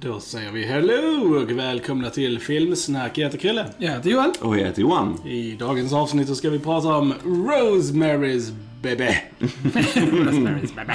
Då säger vi hello och välkomna till Filmsnack. Jag heter Krille. Jag heter Johan. Och jag heter Johan. I dagens avsnitt så ska vi prata om Rosemary's Baby. Rosemary's Baby.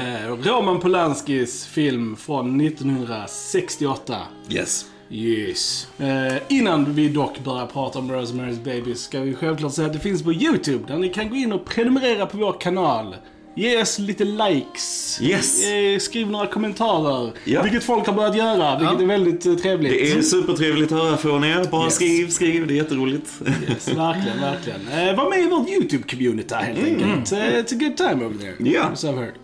Eh, Roman Polanskis film från 1968. Yes. Yes. Eh, innan vi dock börjar prata om Rosemary's Baby ska vi självklart säga att det finns på YouTube där ni kan gå in och prenumerera på vår kanal. Ge oss lite likes. Yes. Skriv några kommentarer. Ja. Vilket folk har börjat göra, vilket är väldigt eh, trevligt. Det är supertrevligt att höra från er. Bara Yes. skriv, skriv. Det är jätteroligt. Yes, verkligen, verkligen. Eh, var med i vårt YouTube-community helt enkelt. Eh, it's a good time over there. Ja. So I've heard.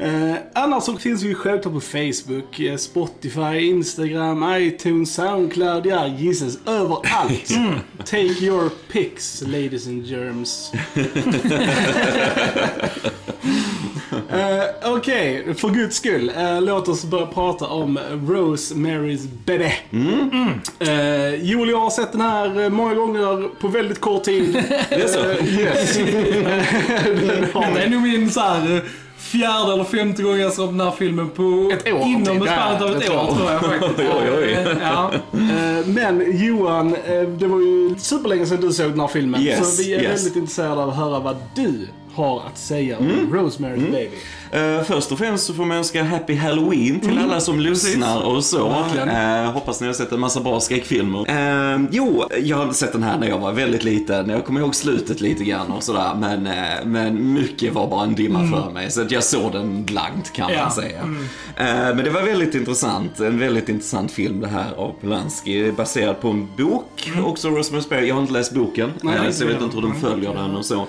Eh, annars så finns vi självklart på Facebook, eh, Spotify, Instagram, iTunes, Soundcloud, ja gissas överallt. Take your pics, ladies and germs. Eh, Okej, för guds skull. eh, låt oss börja prata om Rosemary's Baby. Uh, Joel och jag har sett den här eh, många gånger på väldigt kort tid. Det är så? Eh, yes. Den har Det är nog min så här eh, fjärde eller femte gång jag såg den här filmen på Ett år, inom ett spannet av ett jag år tror. jag faktiskt. Oj, oj. Eh, Ja. Eh, Men Johan, eh, det var ju superlänge sedan du såg den här filmen. Yes, så vi är yes. väldigt intresserade av att höra vad du har att säga om Mm. Rosemary's Baby. Eh, först och främst så får man önska Happy Halloween till alla som lyssnar och så. Eh, hoppas ni har sett en massa bra skräckfilmer. Eh, jo, jag har sett den här när jag var väldigt liten. Jag kommer ihåg slutet lite grann och sådär. Men, men mycket var bara en dimma för mig. Så att jag såg den blankt kan Ja. man säga. Eh, men det var väldigt intressant. En väldigt intressant film det här av Polanski. Baserad på en bok. Också Rosemary's Baby. Jag har inte läst boken. Nej, så jag vet inte hur de följer den och så.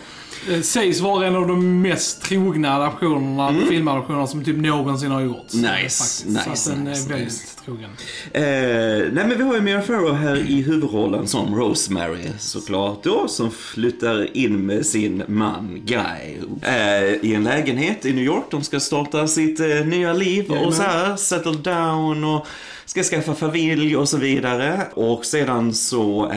Eh, Sägs vara en av de mest trogna adaptionerna, filmadaptionerna som typ någonsin har gjorts. Nice, faktiskt. nice, Så att den nice, är väldigt nice. trogen. Eh, nej men vi har ju Mia Farrow här i huvudrollen som Rosemary såklart då, som flyttar in med sin man Guy. Eh, I en lägenhet i New York, de ska starta sitt eh, nya liv och så här, settle down och ska skaffa familj och så vidare. Och sedan så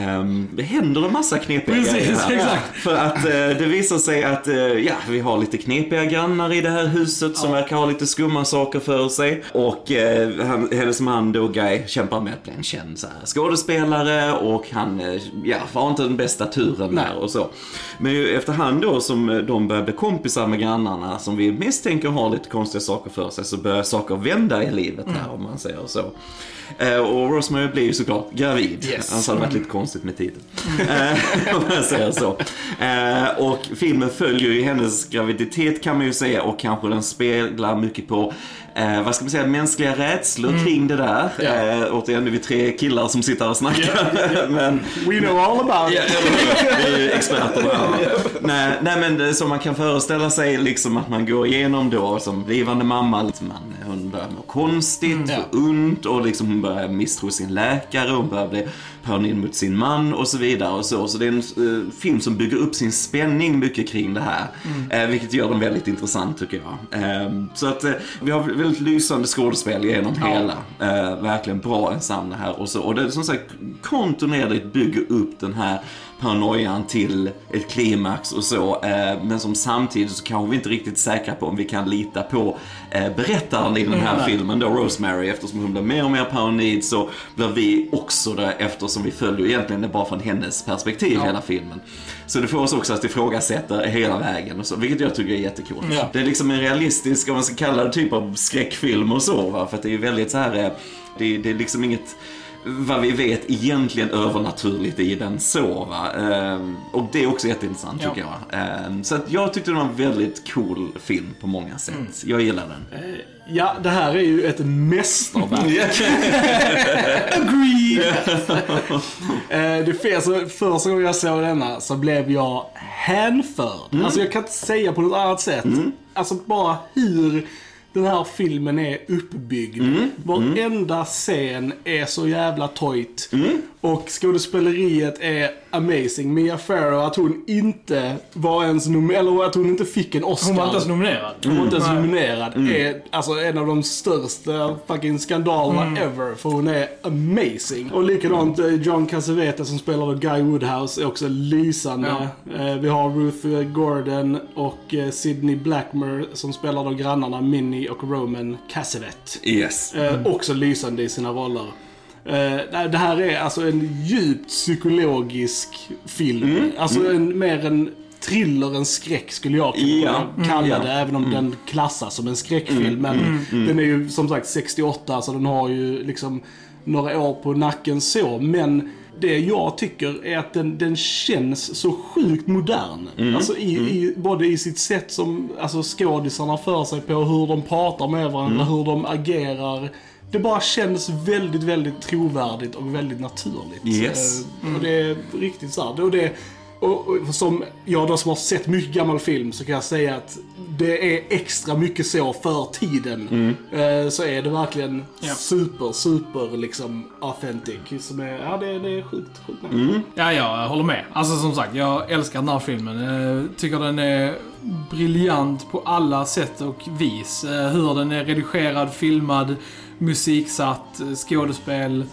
det händer det massa knepiga Precis, grejer exakt. För att eh, det visar sig att, eh, ja, vi har lite knepiga grannar i det här huset som verkar ha lite skumma saker för sig. Och eh, han, hennes man då, Guy, kämpar med att bli en känd så här, skådespelare och han, eh, ja, har inte den bästa turen där och så. Men efterhand då som eh, de börjar bli kompisar med grannarna som vi misstänker har lite konstiga saker för sig så börjar saker vända i livet här om man säger så. Eh, och Rosemary blir ju såklart gravid. Yes. Annars hade det varit lite konstigt med titeln. Eh, om man säger så. Eh, och filmen följer ju hennes graviditet kan man ju säga och kanske den speglar mycket på Eh, vad ska man säga, mänskliga rädslor kring det där. Ja. Eh, återigen, nu är vi tre killar som sitter och snackar. men, We know all about it. hur? Vi är experter på nej, nej, men som man kan föreställa sig liksom att man går igenom då som blivande mamma. liksom Man, hon börjar må konstigt Ja. och ont och liksom hon börjar misstro sin läkare. Hon börjar bli paranoid mot sin man och så vidare. Och så. så det är en eh, film som bygger upp sin spänning mycket kring det här. Eh, vilket gör den väldigt intressant tycker jag. Eh, så att eh, vi har väldigt lysande skådespel genom Ja. hela. Eh, verkligen bra ensemble här och så. Och det är som sagt kontinuerligt bygger upp den här paranoian till ett klimax och så. Eh, men som samtidigt så kanske vi inte riktigt säkra på om vi kan lita på eh, berättaren i den här Nej. filmen då, Rosemary. Eftersom hon blir mer och mer paranoid så blir vi också det eftersom vi följer egentligen det bara från hennes perspektiv hela filmen. Så det får oss också att ifrågasätta hela vägen och så, vilket jag tycker är jättekul. Ja. Det är liksom en realistisk, om man ska kalla det, typ av skräckfilm och så va. För att det är väldigt så här, eh, det, det är liksom inget vad vi vet egentligen övernaturligt i den så va. Ehm, och det är också jätteintressant Ja. tycker jag. Ehm, så att jag tyckte det var en väldigt cool film på många sätt. Mm. Jag gillar den. Ja, det här är ju ett mästerverk. Agreed! Eh, det fel, så första gången jag såg denna så blev jag hänförd. Alltså jag kan inte säga på något annat sätt. Alltså bara hur den här filmen är uppbyggd. Varenda scen är så jävla tojt. Och skådespeleriet är amazing. Mia Farrow, att hon inte var ens nominerad, eller att hon inte fick en Oscar. Hon var inte ens nominerad. Hon var inte ens Nej. nominerad. Är alltså en av de största fucking skandalerna ever. För hon är amazing. Och likadant eh, John Cassavetes som spelar Guy Woodhouse är också lysande. Eh, Vi har Ruth eh, Gordon och Sidney Blackmer som spelar då grannarna Minnie och Roman Cassavet. Yes. Eh, också lysande i sina roller. Nej, det här är alltså en djupt psykologisk film. Alltså en, mer en thriller än skräck skulle jag kunna Ja. kalla Ja. det. Även om den klassas som en skräckfilm. Men den är ju som sagt 68 så den har ju liksom några år på nacken så. Men det jag tycker är att den, den känns så sjukt modern. Alltså i, i, både i sitt sätt som alltså skådisarna för sig på, hur de pratar med varandra, hur de agerar. Det bara känns väldigt, väldigt trovärdigt och väldigt naturligt. Yes. Eh, Och det är riktigt så här. Och det, och, och som jag då som har sett mycket gammal film så kan jag säga att det är extra mycket så för tiden. Eh, så är det verkligen Ja. super, super liksom authentic. Som är, ja det, det är sjukt, sjukt nice. Ja, jag håller med. Alltså som sagt, jag älskar den här filmen. Jag tycker den är briljant på alla sätt och vis. Eh, Hur den är redigerad, filmad, musiksatt, eh, skådespel.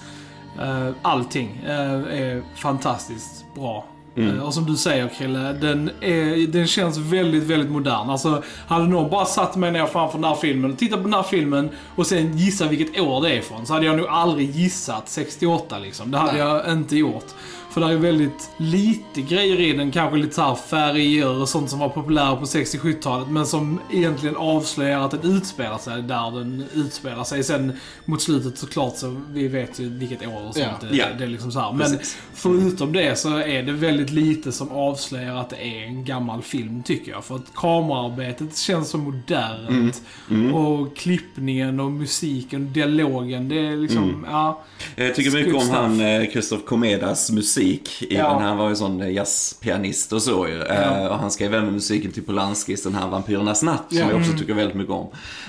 eh, Allting eh, är fantastiskt bra. Eh, Och som du säger Krille, den, är, den känns väldigt, väldigt modern. Alltså, hade någon bara satt mig ner framför den här filmen och tittat på den här filmen och sen gissa vilket år det är ifrån så hade jag nog aldrig gissat 68 liksom. Det hade jag inte gjort. För det är väldigt lite grejer i den, kanske lite så här färger och sånt som var populära på 60-70-talet men som egentligen avslöjar att den utspelar sig där den utspelar sig. Sen mot slutet såklart så vi vet ju vilket år och sånt Ja. det, Ja. det är liksom så här. Men Precis. förutom det så är det väldigt lite som avslöjar att det är en gammal film tycker jag. För att kameraarbetet känns så modernt. Mm. Och klippningen och musiken, dialogen, det är liksom, Mm. ja. Jag tycker mycket om han eh, Christoph Komedas musik. I Ja. den här var ju sån eh, jazzpianist och så ju. Eh, och han skrev även musiken till Polanskis Den här Vampyrernas natt. Som Ja. jag också tycker väldigt mycket om.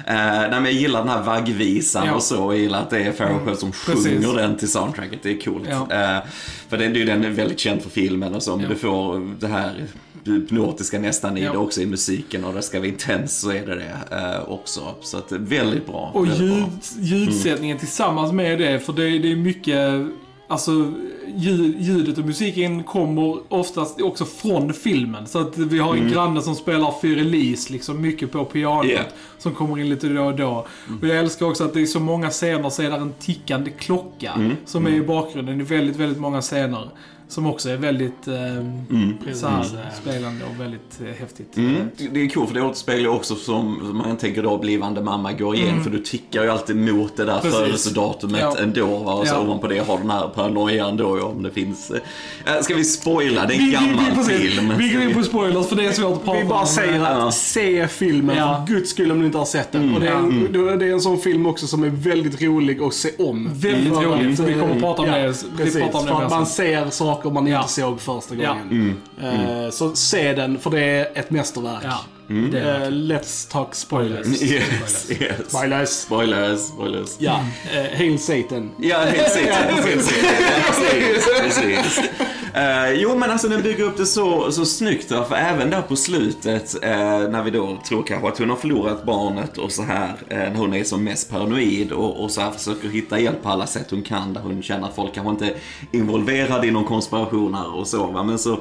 Eh, nej, men jag gillar den här vaggvisan Ja. och så. Jag gillar att det är Farrell själv som Precis. sjunger den till soundtracket. Det är coolt. Ja. Eh, för det, är ju den är väldigt känd för filmen och så. Men Ja. du får det här hypnotiska nästan i Ja. det också i musiken. Och det ska vara intens så är det det eh, också. Så att väldigt bra. Och väldigt bra. ljud, ljudsättningen tillsammans med det, för det, det är mycket, alltså ljudet och musiken kommer oftast också från filmen. Så att vi har en granne som spelar Fyrelis liksom mycket på pianot. Yeah. Som kommer in lite då och då. Och jag älskar också att det är så många scener så är det en tickande klocka som är i bakgrunden i väldigt, väldigt många scener. Som också är väldigt eh, så här, spelande och väldigt eh, häftigt. Mm. Det är coolt för det återspeglar också som man tänker då blivande mamma går igen. För du tickar ju alltid mot det där Precis. födelsedatumet Ja. ändå. Va? Och så Ja. ovanpå det har den här paranoian då ju om det finns. eh, Ska vi spoila? Det är Vi, en vi, gammal vi, precis, film. vi går in på spoilers för det är svårt att prata Vi bara om. säger att Ja. se filmen Ja. för guds skull om ni inte har sett den. Och det är, en, Ja. det är en sån film också som är väldigt rolig att se om. Väldigt rolig, vi kommer att prata om det- vi pratar om det för mer att man ser saker man Ja. inte såg första Ja. gången. Eh, Så se den, för det är ett mästerverk. Ja, det. Eh, let's talk spoilers. Yes, yes. Spoilers. Spoilers, spoilers. Ja, uh, Hail Satan. Ja, helt säkert. Helt säkert. Precis, precis. Eh, jo, men alltså den bygger upp det så, så snyggt. Då, för även där på slutet, eh, när vi då tror kanske att hon har förlorat barnet och så här, eh, när hon är som mest paranoid och, och så här försöker hitta hjälp på alla sätt hon kan, där hon känner att folk kanske inte är involverade i någon konspiration här och så. Va? Men så,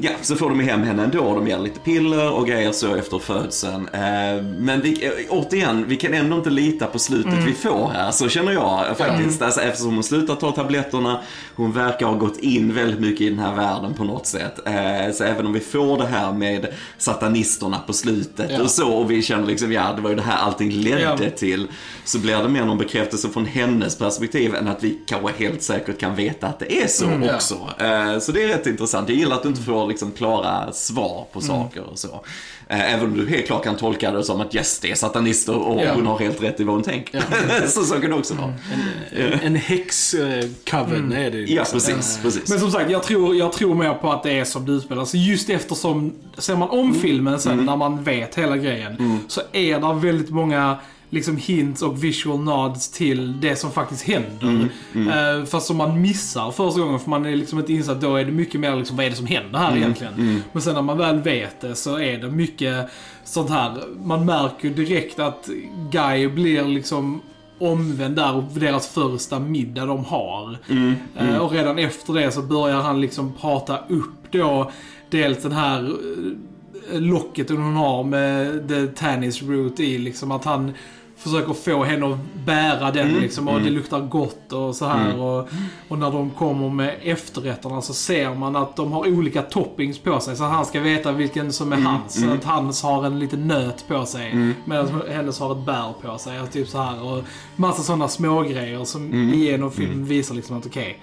ja, så får de hem henne ändå. De ger lite piller och grejer så efter födseln. Eh, men vi, eh, återigen, vi kan ändå inte lita på slutet vi får här, så känner jag faktiskt. Alltså, eftersom hon slutar ta tabletterna, hon verkar ha gått in väldigt mycket i den här världen på något sätt. Eh, så även om vi får det här med satanisterna på slutet Ja. och så, och vi känner liksom, ja det var ju det här allting ledde Ja. till. Så blir det mer någon bekräftelse från hennes perspektiv än att vi kanske helt säkert kan veta att det är så Mm. också. Eh, så det är rätt intressant. Jag gillar att du inte får liksom klara svar Mm. på saker och så. Eh, Även om du helt klart kan tolka det som att yes, det är satanister och Ja. hon har helt rätt i vad hon tänker. så så kan det också vara. En, en häx-coven är det ju Ja, liksom. precis. precis. Men som sagt, jag tror, jag tror mer på att det är som det utspelar sig. Just eftersom, ser man om filmen sen när man vet hela grejen, så är det väldigt många liksom hints och visual nods till det som faktiskt händer. Eh, fast som man missar första gången för man är liksom inte insatt. Då är det mycket mer liksom, vad är det som händer här egentligen? Men sen när man väl vet det så är det mycket sånt här. Man märker ju direkt att Guy blir liksom omvänd där och deras första middag de har. Eh, och redan efter det så börjar han liksom prata upp då dels den här eh, locket hon har med the tannis root i. Liksom att han försöker få henne att bära den liksom och det luktar gott och så här. Och, och när de kommer med efterrätterna så ser man att de har olika toppings på sig. Så han ska veta vilken som är hans. Så att hans har en liten nöt på sig medan hennes har ett bär på sig. Och typ så här. Och massa sådana smågrejer som genom filmen visar liksom att okej,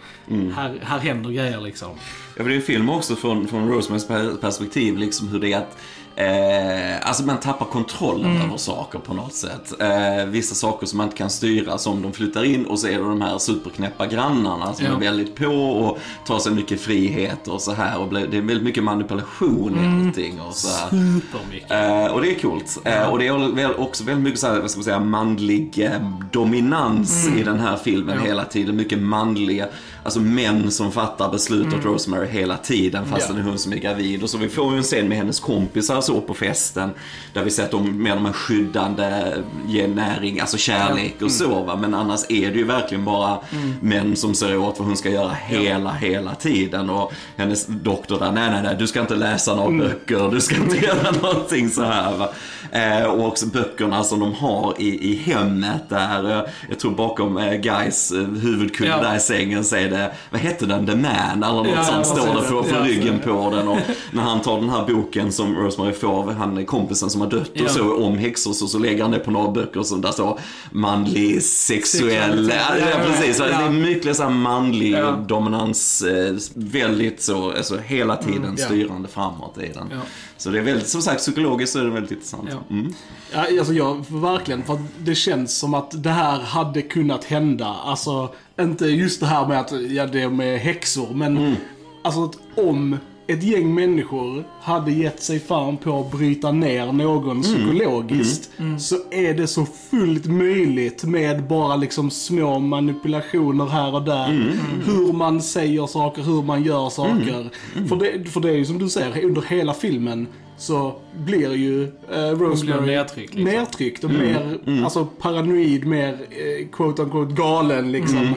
här, här händer grejer liksom. Ja, för det är en film också från, från Rosemarys per- perspektiv, liksom hur det är att Eh, alltså man tappar kontrollen över saker på något sätt. Eh, vissa saker som man inte kan styra, som de flyttar in och så är det de här superknäppa grannarna som Ja. är väldigt på och tar sig mycket frihet och så här. Och det är väldigt mycket manipulation i allting. Och så här. Supermycket. Eh, och det är coolt. Eh, och det är också väldigt mycket så här, vad ska man säga, manlig eh, dominans i den här filmen Ja. hela tiden. Mycket manliga, alltså män som fattar beslut åt Rosemary hela tiden fast Ja. hon som är gravid. Och så vi får ju en scen med hennes kompisar så på festen där vi sett dem med de här skyddande, ge näring, alltså kärlek och så va. Men annars är det ju verkligen bara män som säger åt vad hon ska göra hela, hela tiden. Och hennes doktor där, nej, nej, nej, du ska inte läsa några böcker, du ska inte göra någonting så här va. Eh, och också böckerna som de har i, i hemmet där, eh, jag tror bakom eh, Guys eh, huvudkudde Ja. där i sängen så är det, vad heter den, The Man eller något Ja, sånt står det på Ja, ryggen på den. Och när han tar den här boken som Rosemary får av han kompisen som har dött Ja. och så om häxor så, så lägger han det på några böcker som där står manlig, sexuell, ja, Ja, ja, precis. Så ja. Det är mycket så här manlig Ja. dominans, eh, väldigt så, alltså hela tiden ja. styrande framåt i den. Ja. Så det är väldigt, som sagt, psykologiskt så är det väldigt intressant. Ja. Mm. Ja, alltså jag, verkligen. För det känns som att det här hade kunnat hända. Alltså, inte just det här med att, ja det är med häxor, men alltså att om ett gäng människor hade gett sig fan på att bryta ner någon psykologiskt. Så är det så fullt möjligt med bara liksom små manipulationer här och där. Hur man säger saker, hur man gör saker. För, det, för det är ju som du säger, under hela filmen så blir ju eh, Rosemary nedtryckt, liksom. nedtryckt och mer alltså, paranoid, mer eh, quote unquote galen liksom.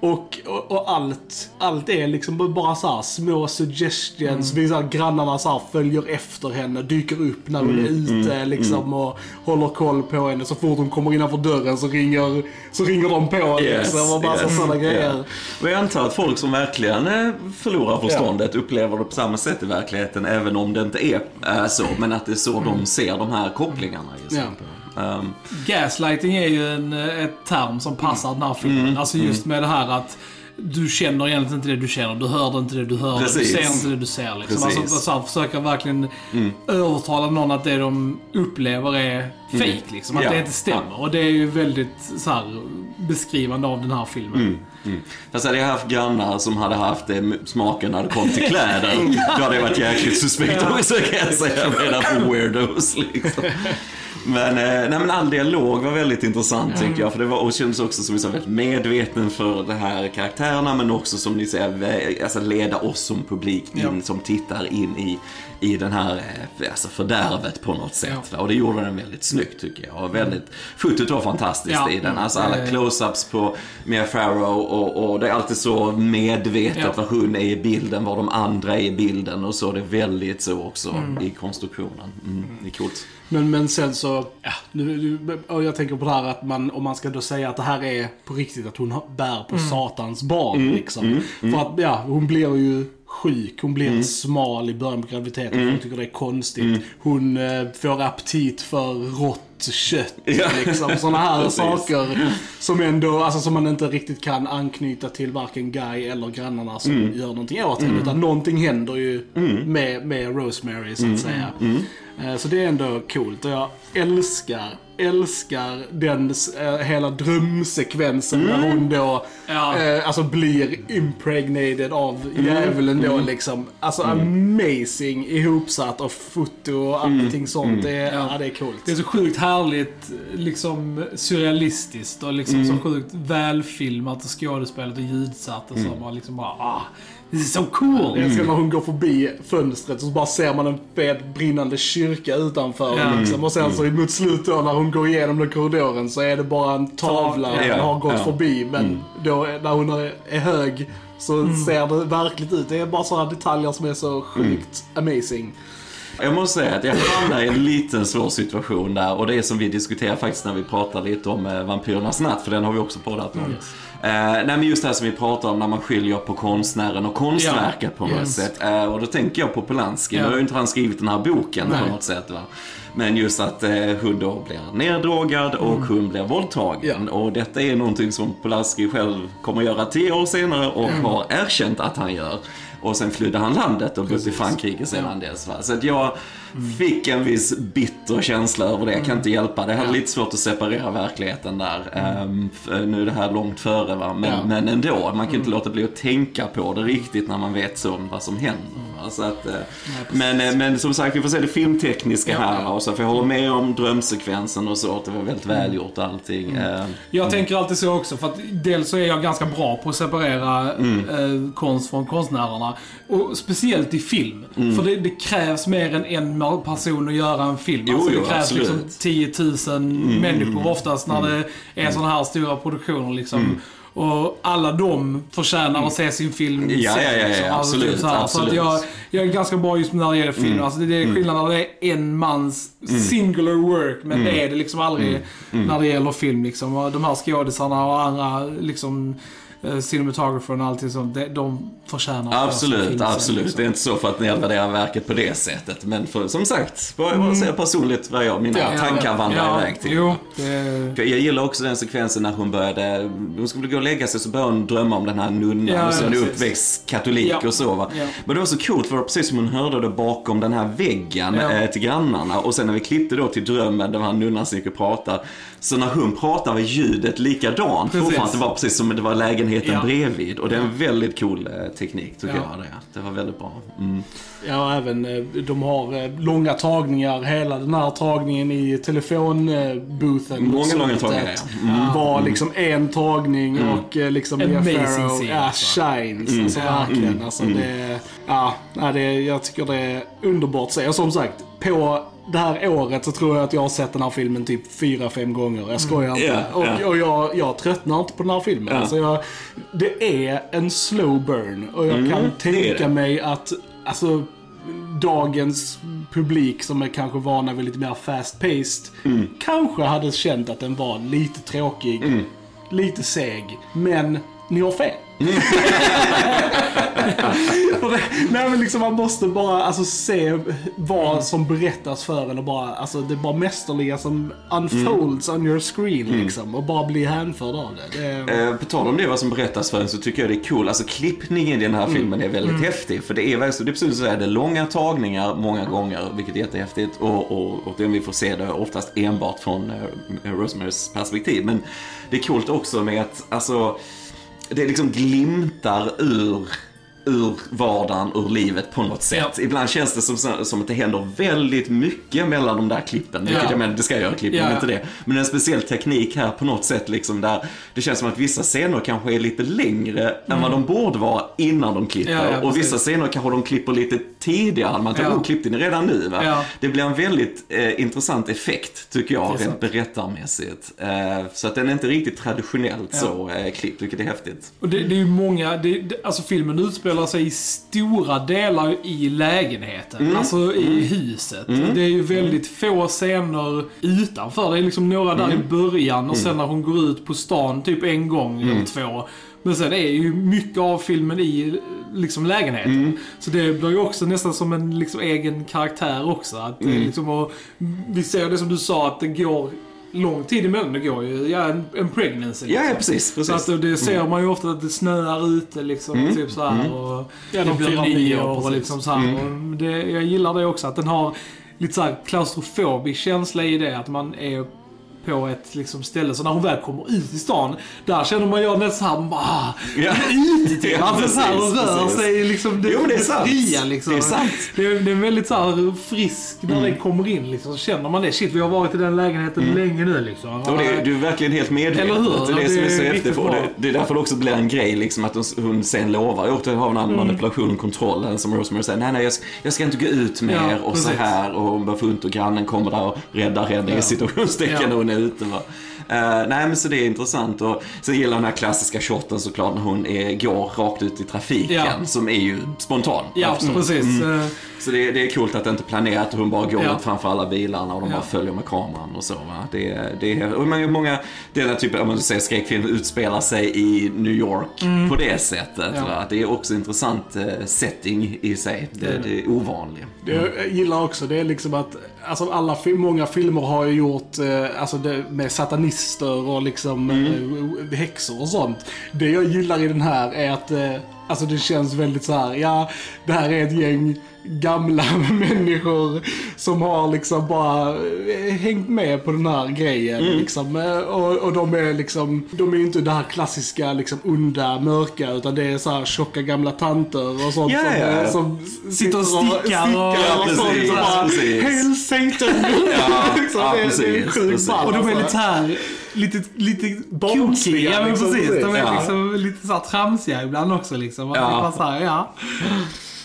Och, och, och allt, allt är liksom bara så här små suggestions. Vi så här, grannarna så här, följer efter henne, dyker upp när hon är ute liksom och håller koll på henne. Så fort hon kommer innanför dörren så ringer, så ringer de på henne Yes, liksom, och bara yes, sådana grejer. yeah. Och jag antar att folk som verkligen eh, förlorar förståndet upplever det på samma sätt i verkligheten, även om det inte är eh, så. Men att det är så de ser de här kopplingarna. Ja. Ehm, Gaslighting är ju en, eh, ett term som passar den här filmen. Mm. Alltså just med det här att du känner egentligen inte det du känner, du hör inte det du hör, Precis. du ser inte det du ser. Liksom. Precis. Alltså, så här, försöka verkligen övertala någon att det de upplever är fake liksom. Att Ja. det inte stämmer. Och det är ju väldigt så här, beskrivande av den här filmen. Mm. Fast hade jag haft grannar som hade haft det smaken när det kom till kläder, då hade det varit jäkligt suspekt också kan jag säga. Redan för weirdos liksom. Men, eh, nej, men all dialog var väldigt intressant tycker jag. För det var, och kändes också som vi sa, väldigt medveten för de här karaktärerna. Men också som ni säger, alltså leda oss som publik in, Ja. som tittar in i, i den här eh, alltså fördärvet på något sätt. Ja. Och det gjorde den väldigt snyggt tycker jag. Och väldigt, fotot var fantastiskt Ja. i den. Alltså alla close-ups på Mia Farrow och, och det är alltid så medvetet Ja. vad hon är i bilden, vad de andra är i bilden och så. Det är väldigt så också i konstruktionen. Mm, det är coolt. Men, men sen så, ja, nu, och jag tänker på det här att man, om man ska då säga att det här är på riktigt, att hon bär på satans barn liksom. För att, ja, hon blir ju sjuk, hon blir smal i början på graviditeten, hon tycker det är konstigt. Hon eh, får aptit för rått kött, Ja. liksom. Sådana här saker som ändå, alltså som man inte riktigt kan anknyta till varken Guy eller grannarna som gör någonting åt henne. Utan någonting händer ju med, med Rosemary så att säga. Eh, Så det är ändå coolt. Och jag älskar älskar den eh, hela drömsekvensen när hon då Ja. eh, alltså blir impregnated av djävulen då liksom. Alltså amazing ihopsatt och foto och allting sånt. Det, är, ja. det är coolt. Det är så sjukt härligt, liksom surrealistiskt och liksom så sjukt välfilmat och skådespelat och ljudsatt och så. Man liksom bara ah, this is so cool! Jag älskar när hon går förbi fönstret och så bara ser man en fet brinnande kyrka utanför. Ja. Liksom. Och sen så mot slutet då, när hon går igenom den korridoren så är det bara en tavla Ja. som har gått Ja. förbi. Men då när hon är hög så ser det verkligt ut. Det är bara sådana detaljer som är så sjukt amazing. Jag måste säga att jag hamnar i en liten svår situation där och det är som vi diskuterar faktiskt när vi pratar lite om eh, Vampyrernas natt, för den har vi också poddat om. Eh, nej men just det här som vi pratar om när man skiljer på konstnären och konstverket på något Yes. sätt. Eh, och då tänker jag på Polanski, Ja. nu har ju inte han skrivit den här boken Nej. på något sätt va. Men just att eh, hon då blir neddrogad och Mm. hon blir våldtagen. Och detta är någonting som Polanski själv kommer göra tio år senare och Mm. har erkänt att han gör. Och sen flydde han landet och bott i Frankrike sedan dess. Va? Så att jag fick en viss bitter känsla över det. Jag kan inte hjälpa det. Jag hade lite svårt att separera verkligheten där. F- nu är det här långt före va. Men, Ja. men ändå, man kan inte låta bli att tänka på det riktigt när man vet så vad som händer. Så att, eh, men, eh, men som sagt, vi får se det filmtekniska här. Och så, för jag håller med om drömsekvensen och så. Att det var väldigt välgjort allting. Ehm, Jag tänker alltid så också, för att dels så är jag ganska bra på att separera Mm. konst från konstnärerna. Och speciellt i film. Mm. För det, det krävs mer än en person att göra en film. Jo, alltså, det jo, krävs absolut. Mm. liksom 10 000 människor oftast när det är sådana här stora produktioner. Liksom. Mm. Och alla de förtjänar att se sin film Ja, sen, ja, ja, ja, liksom. Alltså, absolut, så, här. så att absolut. jag, jag är ganska bra just när det gäller film. Mm. Alltså, det är skillnad när det är en mans singular work, men Mm. det är det liksom aldrig när det gäller film. Liksom. Och de här skådisarna och andra liksom, eh, cinematografern och allting sånt, det, de förtjänar Absolut, sen, absolut. liksom. Det är inte så för att nedvärdera verket på det sättet. Men för, som sagt, bara, bara säga personligt vad jag, mina Ja, tankar vandrar ja, iväg till. Jo, det, Jag gillar också den sekvensen när hon började, hon skulle gå och lägga sig så började hon drömma om den här nunnan Ja, och så är hon precis. uppväxt katolik Ja. och så va. Ja. Men det var så coolt för det var precis som hon hörde det bakom den här väggen Ja. eh, till grannarna och sen när vi klippte då till drömmen där han nunnan som gick och pratade. Så när hon pratar var ljudet likadant. Fortfarande, det var precis som det var lägenheten Ja. bredvid och det är en väldigt cool eh, teknik tycker Ja. jag det. Det var väldigt bra. Mm. Ja, även eh, de har eh, långa tagningar. Hela den här tagningen i telefonboothen. Många långa tagningar, ja. Mm. Var liksom en tagning och eh, liksom Mia Amazing Farrow scene, ja, alltså. shines. Alltså verkligen. Alltså, det, ja, det, jag tycker det är underbart att se. Och som sagt, på det här året så tror jag att jag har sett den här filmen typ fyra fem gånger. Jag skojar inte. Ja, och ja. och jag, jag tröttnar inte på den här filmen. Ja. Alltså jag, det är en slow burn. Och jag kan det är tänka mig att alltså, dagens publik som är kanske vana vid lite mer fast paced Mm. kanske hade känt att den var lite tråkig, Mm. lite seg. Men ni har fel. Nej men liksom man måste bara alltså, se vad som berättas för en och bara, alltså det är bara mästerliga som unfolds on your screen liksom. Och bara bli hänförd av det. det är, Eh, på tal om det, vad som berättas för en, så tycker jag det är cool. Alltså klippningen i den här filmen är väldigt häftig. För det är, verkligen- det är precis så här, det är långa tagningar många gånger, vilket är jättehäftigt. Och, och, och det vi får se det oftast enbart från eh, Rosemarys perspektiv. Men det är coolt också med att, alltså, det liksom glimtar ur ur vardagen, ur livet på något sätt. Ja. Ibland känns det som, som att det händer väldigt mycket mellan de där klippen. Vilket Ja. jag menar, det ska göra klippen, Ja, men inte det. Men en speciell teknik här på något sätt liksom där det känns som att vissa scener kanske är lite längre än vad de borde vara innan de klipper. Mm. Och vissa scener kanske de klipper lite tidigare. Man tänker, Ja. oh, klippte ni redan nu? Va? Det blir en väldigt eh, intressant effekt, tycker jag, rent berättarmässigt. Eh, så att den är inte riktigt traditionellt så eh, klippt, vilket är häftigt. Och det, det är ju många, det, alltså filmen utspelar sig i stora delar i lägenheten. Alltså i huset. Det är ju väldigt få scener utanför. Det är liksom några där i början och sen när hon går ut på stan typ en gång eller två. Men sen är ju mycket av filmen i liksom lägenheten. Så det blir ju också nästan som en liksom egen karaktär också. Att är liksom, och, vi ser det som du sa att det går lång tid emellan. Det går ju ja, en, en pregnancy. Ja, liksom. ja precis. precis. Så att det ser man ju ofta att det snöar ute liksom. Typ så här, och Ja, det de blir nyår nyår, och liksom så här. Och det, jag gillar det också, att den har lite så här klaustrofobisk känsla i det. Att man är på ett liksom, ställe. Så när hon väl kommer ut i stan, där känner man ju nästan bara, Ja. ute till. Ja, alltså såhär, och precis, rör precis. sig liksom, det, Jo, det är sant. fria liksom. Det är sant. Det är, det är väldigt såhär frisk när Mm. den kommer in liksom. Så känner man det, shit vi har varit i den lägenheten länge nu liksom. Och det, du är verkligen helt medveten. Eller hur? Det är det, som är så häftigt. det, det är därför det också blir en grej liksom att hon, sen lovar. Och det har en Mm. annan manipulation och kontroll. Som Rosemary säger, nej nej jag, ska- jag ska inte gå ut mer Ja, och så precis. här. Och hon bara får ont och grannen kommer där och räddar henne i Ja. situationstecken Ja. Är ute. Va? Eh, nej men så det är intressant. Och sen gillar jag den här klassiska shoten såklart när hon är, går rakt ut i trafiken. Ja. Som är ju spontan. Ja, Mm. precis. Eh, Så det, det är coolt att det inte är planerat och hon bara går Ja. ut framför alla bilarna och de Ja. bara följer med kameran och så. Va? Det, det är, och många, många den här typen, om man säger skräckfilm, utspelar sig i New York på det sättet. Mm. Ja. Va? Att det är också intressant eh, setting i sig. Det, Det är det. det är ovanligt. Det jag gillar också, det är liksom att alltså alla, många filmer har ju gjort eh, alltså det, med satanister och liksom eh, häxor och sånt. Det jag gillar i den här är att eh, alltså det känns väldigt så här, ja, det här är ett gäng gamla människor som har liksom bara eh, hängt med på den här grejen. Liksom. Eh, Och, och de är liksom, de är inte det här klassiska liksom onda, mörka, utan det är så här tjocka gamla tanter och sånt Ja, som, ja. som Sitter och stickar och- Ja, och sånt. precis, Och bara, precis. Hail Satan! Ja, liksom, ja, det, det är precis, sjukt precis. Och de är alltså. lite så här, lite, lite Barnsliga. Ja men liksom, precis. De är liksom lite såhär tramsiga ibland också liksom. Att Ja. det bara så här, ja.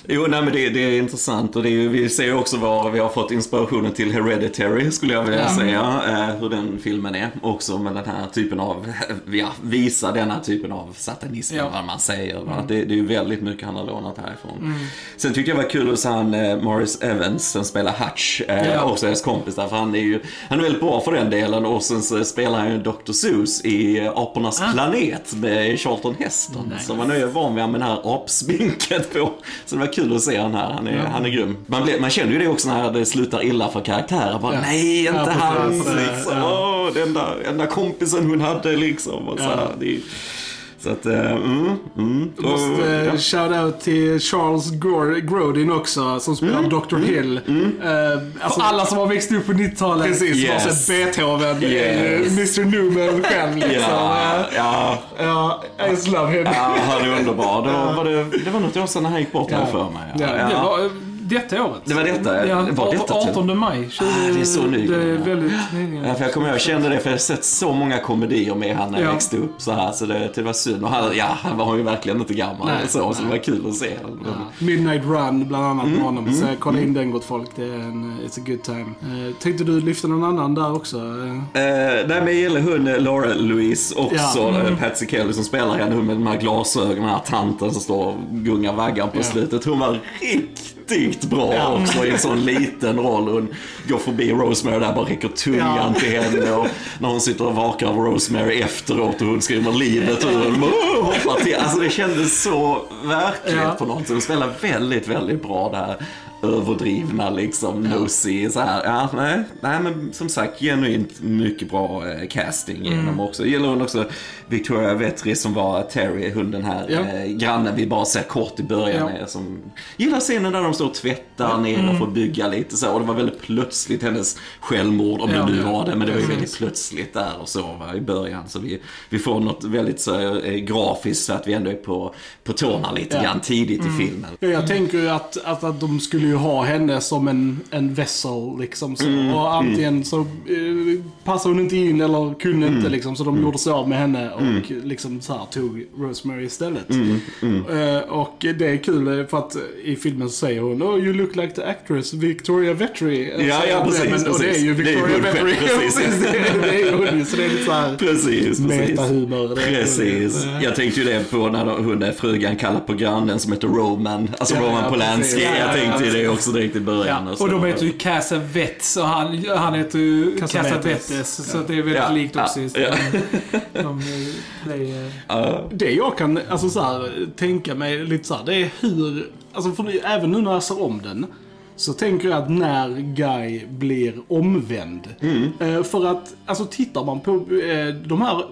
Jo, nej men det, det är intressant och det är, vi ser också var vi har fått inspirationen till Hereditary skulle jag vilja Ja. säga. Eh, hur den filmen är. Också med den här typen av, ja, visa denna typen av satanism, Ja. vad man säger. Va? Det, det är ju väldigt mycket han har lånat härifrån. Sen tyckte jag det var kul hos han eh, Morris Evans som spelar Hutch, eh, Ja. också hennes kompis där. För han är ju, han är väldigt bra för den delen och sen så spelar han ju Dr. Seuss i Apornas planet med Charlton Heston. Ah. Nice. Så man är ju van vid med det här apsminket på. Så det var kul att se han här, han är, han är grym. Man, blir, man känner ju det också när det slutar illa för karaktärer. Bara, Ja. Nej, inte Ja, han! Liksom. Ja. Åh, den enda, enda kompisen hon hade liksom. Och så, Ja. här, det är, så att, eh, mm, mm. Jag måste eh, ja. shout out till Charles Gro- Grodin också, som spelar Mm. Dr. Hill. Eh, alltså, För alla som har växt upp på 90-talet. Precis, som har Yes. sett Beethoven, Yes. eh, Mr Newman själv liksom. Ja, Eh, ja, Ja, I just love him. ja, han är underbar. Då var det, det var något år sedan han gick bort här Ja. för mig. Ja, Det var eh, detta året. Det var detta? Ja, Var detta till- 18 maj. 20, Ah, det är så nyligen, Det är ja. väldigt nyligen. Ja, för jag kommer ihåg, jag kände det för jag har sett så många komedier med han när jag Ja. växte upp så här så det, det var synd. Och han, ja, han var ju verkligen inte gammal Nej, så, så det var kul att se. Midnight Run bland annat Mm, med honom. Så kolla in den gott folk. Det är en, it's a good time. Uh, tänkte du lyfta någon annan där också? Eh, nej men jag gillar hon Laura Louise också, Ja. mm. Patsy Kelly som spelar henne, hon med de här glasögonen, den här tanten som står och gungar vaggan på Ja. slutet. Hon var riktigt bra Ja. också i en sån liten roll. Hon går förbi Rosemary där, bara räcker tungan Ja. till henne och när hon sitter och vakar av Rosemary efteråt och hon skriver livet ur henne. "Åh", hoppar till. Alltså det kändes så verkligt Ja. på något sätt. Hon spelar väldigt, väldigt bra det här överdrivna liksom, nosy så här. Ja, nej, nej men som sagt genuint mycket bra eh, casting Mm. genom också. Jag gillar hon också Victoria Vetri som var Terry, hunden här, Ja. eh, grannen vi bara ser kort i början. Ja. Som, gillar scenen där de står och tvättar ner Mm. och får bygga lite så. Och det var väldigt plötsligt hennes självmord, om Ja, det nu ja. var det. Men det var ju väldigt plötsligt där och så va, i början. Så vi, vi får något väldigt så, eh, grafiskt så att vi ändå är på, på tårna lite Ja. grann tidigt Mm. i filmen. Ja, jag tänker ju att, att, att de skulle ju ha henne som en, en vessel liksom. Så. Mm, Och antingen så eh, passade hon inte in eller kunde Mm. inte liksom. Så de gjorde sig av med henne och liksom så här tog Rosemary istället. Mm, Eh, och det är kul eh, för att i filmen så säger hon Oh you look like the actress Victoria Vetri. Eh, Ja, ja, det, precis, men, Och det är ju precis. Det är Victoria Vetri. precis. det, är- det är hon ju. Så det är lite så här Precis, precis. metahumor. Det Precis. roligt. Jag tänkte ju det på när hon frugan kallar på grannen som heter Roman. Alltså Ja, Roman ja, Polanski. precis. Jag Ja, tänkte ju ja, det också direkt i början. Ja, så. och de heter ju Cassavetes och han, han heter ju Cassavetes. Cassavetes. Så det är väldigt Ja, likt också. ja, just ja. det. De eh, play, eh. Det jag kan alltså, så här, tänka mig lite så här, det är hur, alltså, för även nu när jag ser om den, så tänker jag att när Guy blir omvänd. Eh, för att, alltså tittar man på de här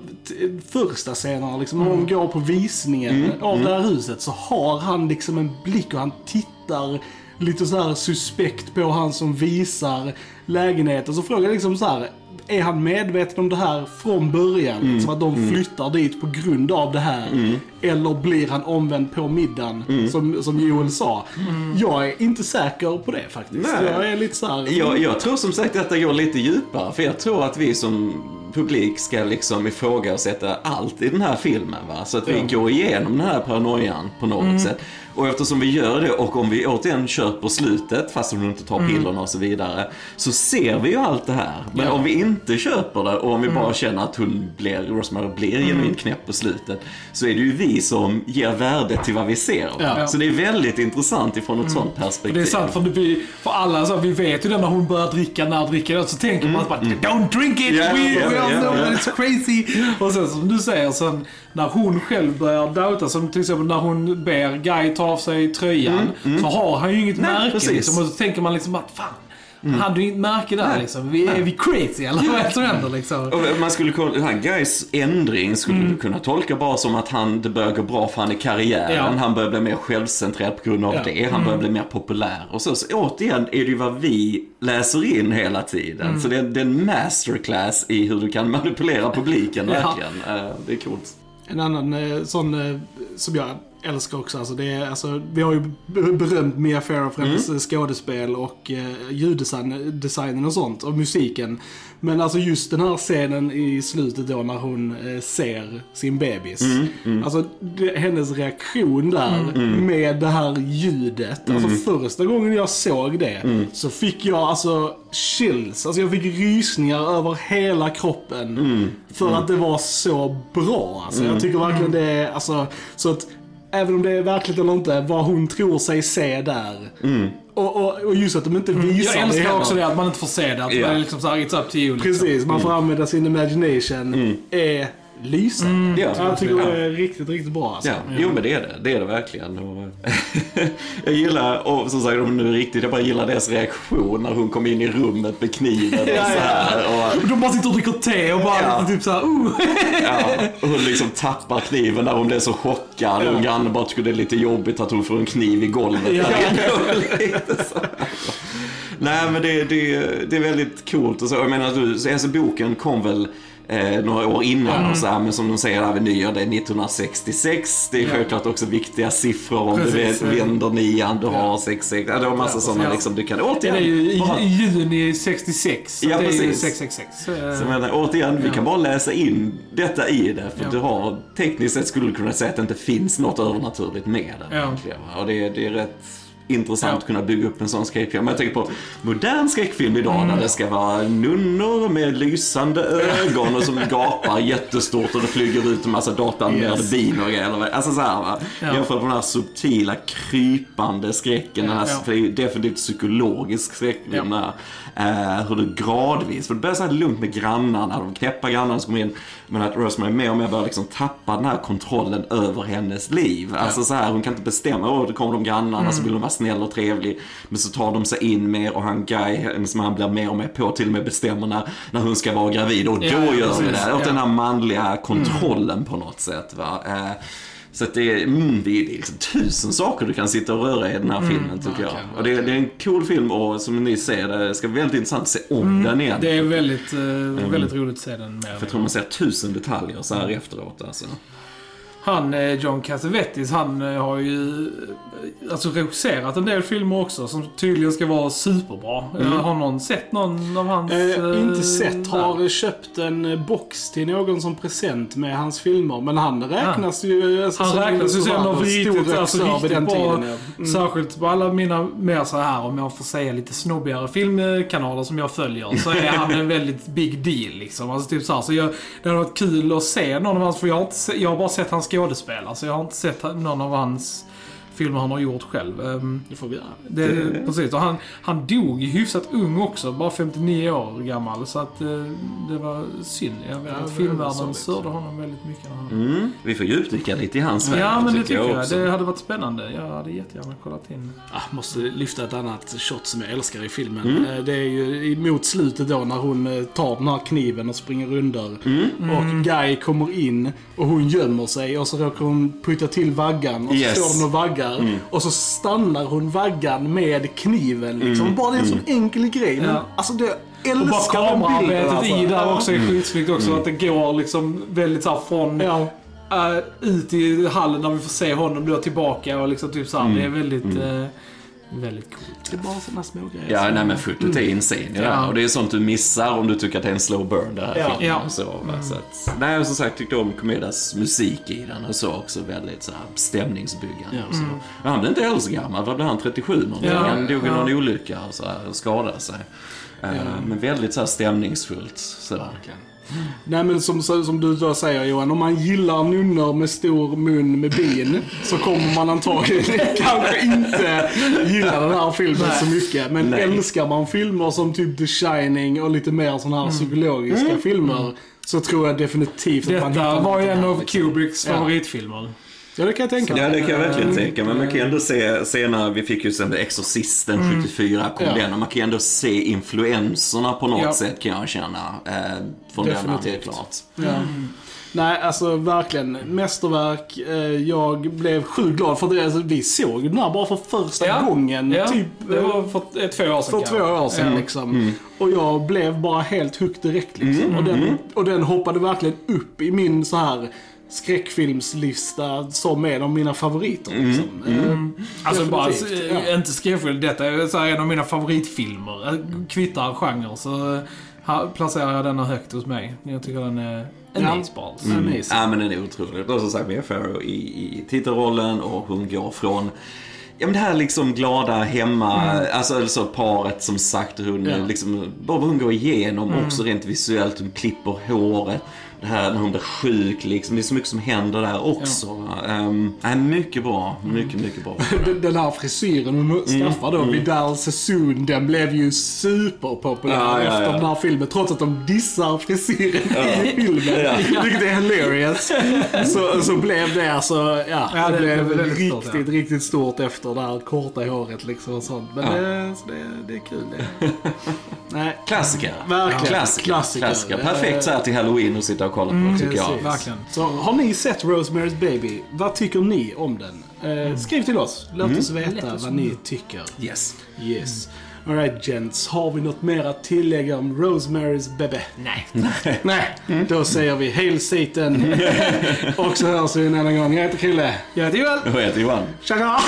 första scenerna, liksom, när de går på visningen av det här huset, så har han liksom en blick och han tittar lite så här suspekt på han som visar lägenheten. Så frågar jag liksom så här, är han medveten om det här från början? Mm. Så att de flyttar dit på grund av det här? Eller blir han omvänd på middagen, Mm. som, som Joel sa? Jag är inte säker på det faktiskt. Nej. Jag är lite så här, Jag, jag tror som sagt att det går lite djupare, för jag tror att vi som publik ska liksom ifrågasätta allt i den här filmen. Va? Så att vi Ja. går igenom den här paranoian på något sätt. Och eftersom vi gör det och om vi återigen köper slutet, fast om du inte tar pillerna och så vidare, så ser vi ju allt det här. Men Ja. om vi inte köper det och om vi bara känner att hon blir, Rosemary blir genuint knäpp på slutet, så är det ju vi som ger värde till vad vi ser. Ja. Så det är väldigt intressant ifrån ett sånt perspektiv. Det är sant, för, blir, för alla, så, vi vet ju det när hon börjar dricka, när dricker så tänker man bara Don't drink it! Ja, we ja, we all know that it's crazy! Och sen som du säger, sen när hon själv börjar doubta, som till exempel när hon ber Guy ta av sig tröjan, så har han ju inget Nej, märke. precis. Liksom, och så tänker man liksom att fan, han hade ju inget märke där liksom. Vi, är vi crazy eller vad är det som händer liksom? Och Man skulle kunna, den här Guys ändring skulle du kunna tolka bara som att han, det börjar gå bra för han i karriären. Ja. Han börjar bli mer självcentrerad på grund av Ja. det. Han börjar bli mer populär. Och så, så återigen är det ju vad vi läser in hela tiden. Så det är, det är en masterclass i hur du kan manipulera publiken Ja. verkligen. Eh, Det är coolt. En annan eh, sån eh, som jag älskar också, alltså, det är, alltså, vi har ju berömt Mia Farrow för hennes Mm. eh, skådespel och eh, ljuddesignen och sånt, och musiken. Men alltså just den här scenen i slutet då när hon eh, ser sin bebis. Mm, Alltså det, hennes reaktion där med det här ljudet. Alltså Mm. första gången jag såg det så fick jag alltså chills. Alltså jag fick rysningar över hela kroppen. Mm. För att det var så bra. Alltså jag tycker verkligen det är, alltså, så att Även om det är verkligt eller inte, vad hon tror sig se där. Och, och, och just att de inte visar Mm. Jag älskar heller. också det att man inte får se det. Att Ja. det är liksom såhär, it's up to you. Liksom. Precis, man får använda sin imagination. Är lysande. Ja, jag tycker ja. det är riktigt, riktigt bra alltså. Ja, jo men det är det. Det är det verkligen. Och, jag gillar, och som sagt om nu är riktigt, jag bara gillar deras reaktion när hon kom in i rummet med kniven och Ja, så ja. här. Och, De bara sitter och dricker te och bara Ja. typ såhär, uh. ja, och hon liksom tappar kniven när hon blir så chockad. Och grannen bara tycker det är lite jobbigt att hon får en kniv i golvet. Ja. Så här. Nej men det, det, det är väldigt coolt. Och så, jag menar, du, alltså, boken kom väl eh, några år innan och så här, men som de säger, Avenyer, det är 1966. Det är Ja. självklart också viktiga siffror om Precis. du vänder nian, du har 66. Ja, det var massa sådana Ja. liksom, du kan Det återigen är ju i, bara- i juni 66. Så Ja, det är ju precis. 666. Eh, Så menar, återigen, vi Ja. kan bara läsa in detta i det. För Ja. du har, tekniskt sett skulle du kunna säga att det inte finns något övernaturligt med det. Ja. Och det, det är rätt intressant att kunna bygga upp en sån skräckfilm. Men jag tänker på modern skräckfilm idag Mm. när det ska vara nunnor med lysande ögon och som gapar jättestort och det flyger ut en massa datanimerade Yes. bin och grejer. Alltså så här, va? Ja. Jämfört med den här subtila, krypande skräcken. Den här, Ja. För det är ju definitivt psykologisk skräckfilm. Ja. där. Eh, hur det gradvis, för det börjar så här lugnt med grannarna, de knäppa grannarna som kommer in. Men att Rosemary mer och mer börjar liksom tappa den här kontrollen över hennes liv. Alltså så här, hon kan inte bestämma, åh, då kommer de grannarna Mm. så vill hon vara snäll och trevlig. Men så tar de sig in mer och han Guy, hennes man, blir mer och mer på, till och med bestämmer när, när hon ska vara gravid. Och då Ja, gör vi precis. det. Åt Ja. den här manliga kontrollen på något sätt. Va? Eh, så det, är, mm, det, är, det är liksom tusen saker du kan sitta och röra i den här filmen tycker jag. verkligen, Och det, det är en cool film och som ni ser, det ska bli väldigt intressant att se om den igen. Det är väldigt, eh, väldigt roligt att se den mer. För jag tror man ser tusen detaljer så här efteråt alltså. Han, eh, John Cassavetes, han eh, har ju eh, alltså regisserat en del filmer också som tydligen ska vara superbra. Mm. Har någon sett någon av hans... Eh, inte sett. Har köpt en box till någon som present med hans filmer. Men han räknas ju... Alltså, Han räknas ju som en av riktigt, alltså, riktigt den bra, tiden. ja. Mm. särskilt på alla mina mer så här om jag får säga lite snobbigare filmkanaler som jag följer, så är han en väldigt big deal liksom. Alltså typ så här, så jag, det hade varit kul att se någon av hans, för jag har, inte, jag har bara sett hans skådespelare, så jag har inte sett någon av hans filmer han har gjort själv. Ehm, Det får vi göra. det, Det- Precis, och han, han dog hyfsat ung också, bara 59 år gammal. Så att eh, det var synd. Jag vet Ja, att filmvärlden sörjde honom väldigt mycket. När han... Mm. Vi får djupdyka lite i hans värld. Ja, men det tycker jag. också. Det hade varit spännande. Jag hade jättegärna kollat in. Ah, måste lyfta ett annat shot som jag älskar i filmen. Mm. Eh, Det är ju mot slutet då när hon eh, tar den här kniven och springer under. Mm. Och Guy kommer in och hon gömmer sig och så råkar hon putta till vaggan och så Yes. står hon och vaggar. Och så stannar hon vaggan med kniven liksom. Mm. Bara det är en sån enkel grej. Men Ja. alltså det, Och bara kameraarbetet alltså. i där också är skitsnyggt också. Att det går liksom väldigt såhär från Ja. äh, ut i hallen när vi får se honom då tillbaka och liksom typ såhär. Det är väldigt, äh, väldigt coolt. Det är bara sådana små grejer. Ja, nej men fotot är insane i det här. Ja. Och det är sånt du missar om du tycker att det är en slow burn det här Ja. filmen. Ja. Och så, va? så att, nej, som sagt tyckte om Komedas musik i den och så också väldigt så här, stämningsbyggande. Och så. Men Han blev inte heller så gammal, vad blev han? 37 någonting? Ja. Han dog i Ja. någon olycka och, så här, och skadade sig. Eh, Men väldigt så här stämningsfullt. Så. Verkligen. Nej men som, som du då säger Johan, om man gillar nunnor med stor mun med bin så kommer man antagligen kanske inte gilla den här filmen så mycket. Men Nej. älskar man filmer som typ The Shining och lite mer sådana här psykologiska filmer så tror jag definitivt att man hittar Detta var ju en av liksom. Kubricks Ja. favoritfilmer. Ja det kan jag tänka mig. Ja, det kan jag verkligen Mm. tänka mig. Men man kan ju ändå se, se när vi fick ju sen Exorcisten 74 kom Ja. den och man kan ju ändå se influenserna på något Ja. sätt kan jag känna. Eh, från den helt Definitivt. klart. Ja. Nej, alltså verkligen. Mästerverk. Eh, Jag blev sjukt glad för det. Alltså, vi såg den här bara för första gången. ja. Typ det var för eh, två år sedan för två år sedan Ja. liksom. Och jag blev bara helt hooked direkt liksom. Och, den, och den hoppade verkligen upp i min så här skräckfilmslista som en av mina favoriter. Liksom. Eh, Alltså bara, ja. inte skräckfilm. Detta är så här en av mina favoritfilmer. Eh, Kvittar genre så här placerar jag denna högt hos mig. Jag tycker den är amazing balls. Amazing. Ja, men den är otrolig. Och som sagt, Mia Farrow i, i titelrollen och hon går från Ja men det här liksom glada hemma, alltså, alltså paret som sagt, hon Ja. liksom, bara vad hon går igenom också rent visuellt, hon klipper håret. Det här när hon blir sjuk liksom, det är så mycket som händer där också. Um, nej, mycket bra, mycket, mycket bra. Den- Den här frisyren hon skaffade då, Vidal Sassoon, den blev ju superpopulär Ja, ja, efter ja. den här filmen. Trots att de dissar frisyren i filmen. Vilket är hilarious. Så, så blev det alltså, ja, Ja, det, det blev väldigt riktigt, stort, riktigt stort efter det här korta håret liksom och sånt. Men det, så det, det är kul det. Nej. Klassiker. Verkligen. Klassiker. Klassiker. Klassiker. Perfekt så här till halloween att sitta och kolla på tycker jag. Precis. Verkligen. Så har ni sett Rosemary's Baby? Vad tycker ni om den? Eh, skriv till oss. Låt oss veta vad ni tycker. Yes. Yes. Alright gents, har vi något mer att tillägga om Rosemary's Baby? Nej. Nej, då säger vi Hail Satan. Och så hörs vi en annan gång. Jag heter Krille. Jag heter Joel. Vad heter Johan? Tja tja!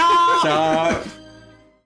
Tja!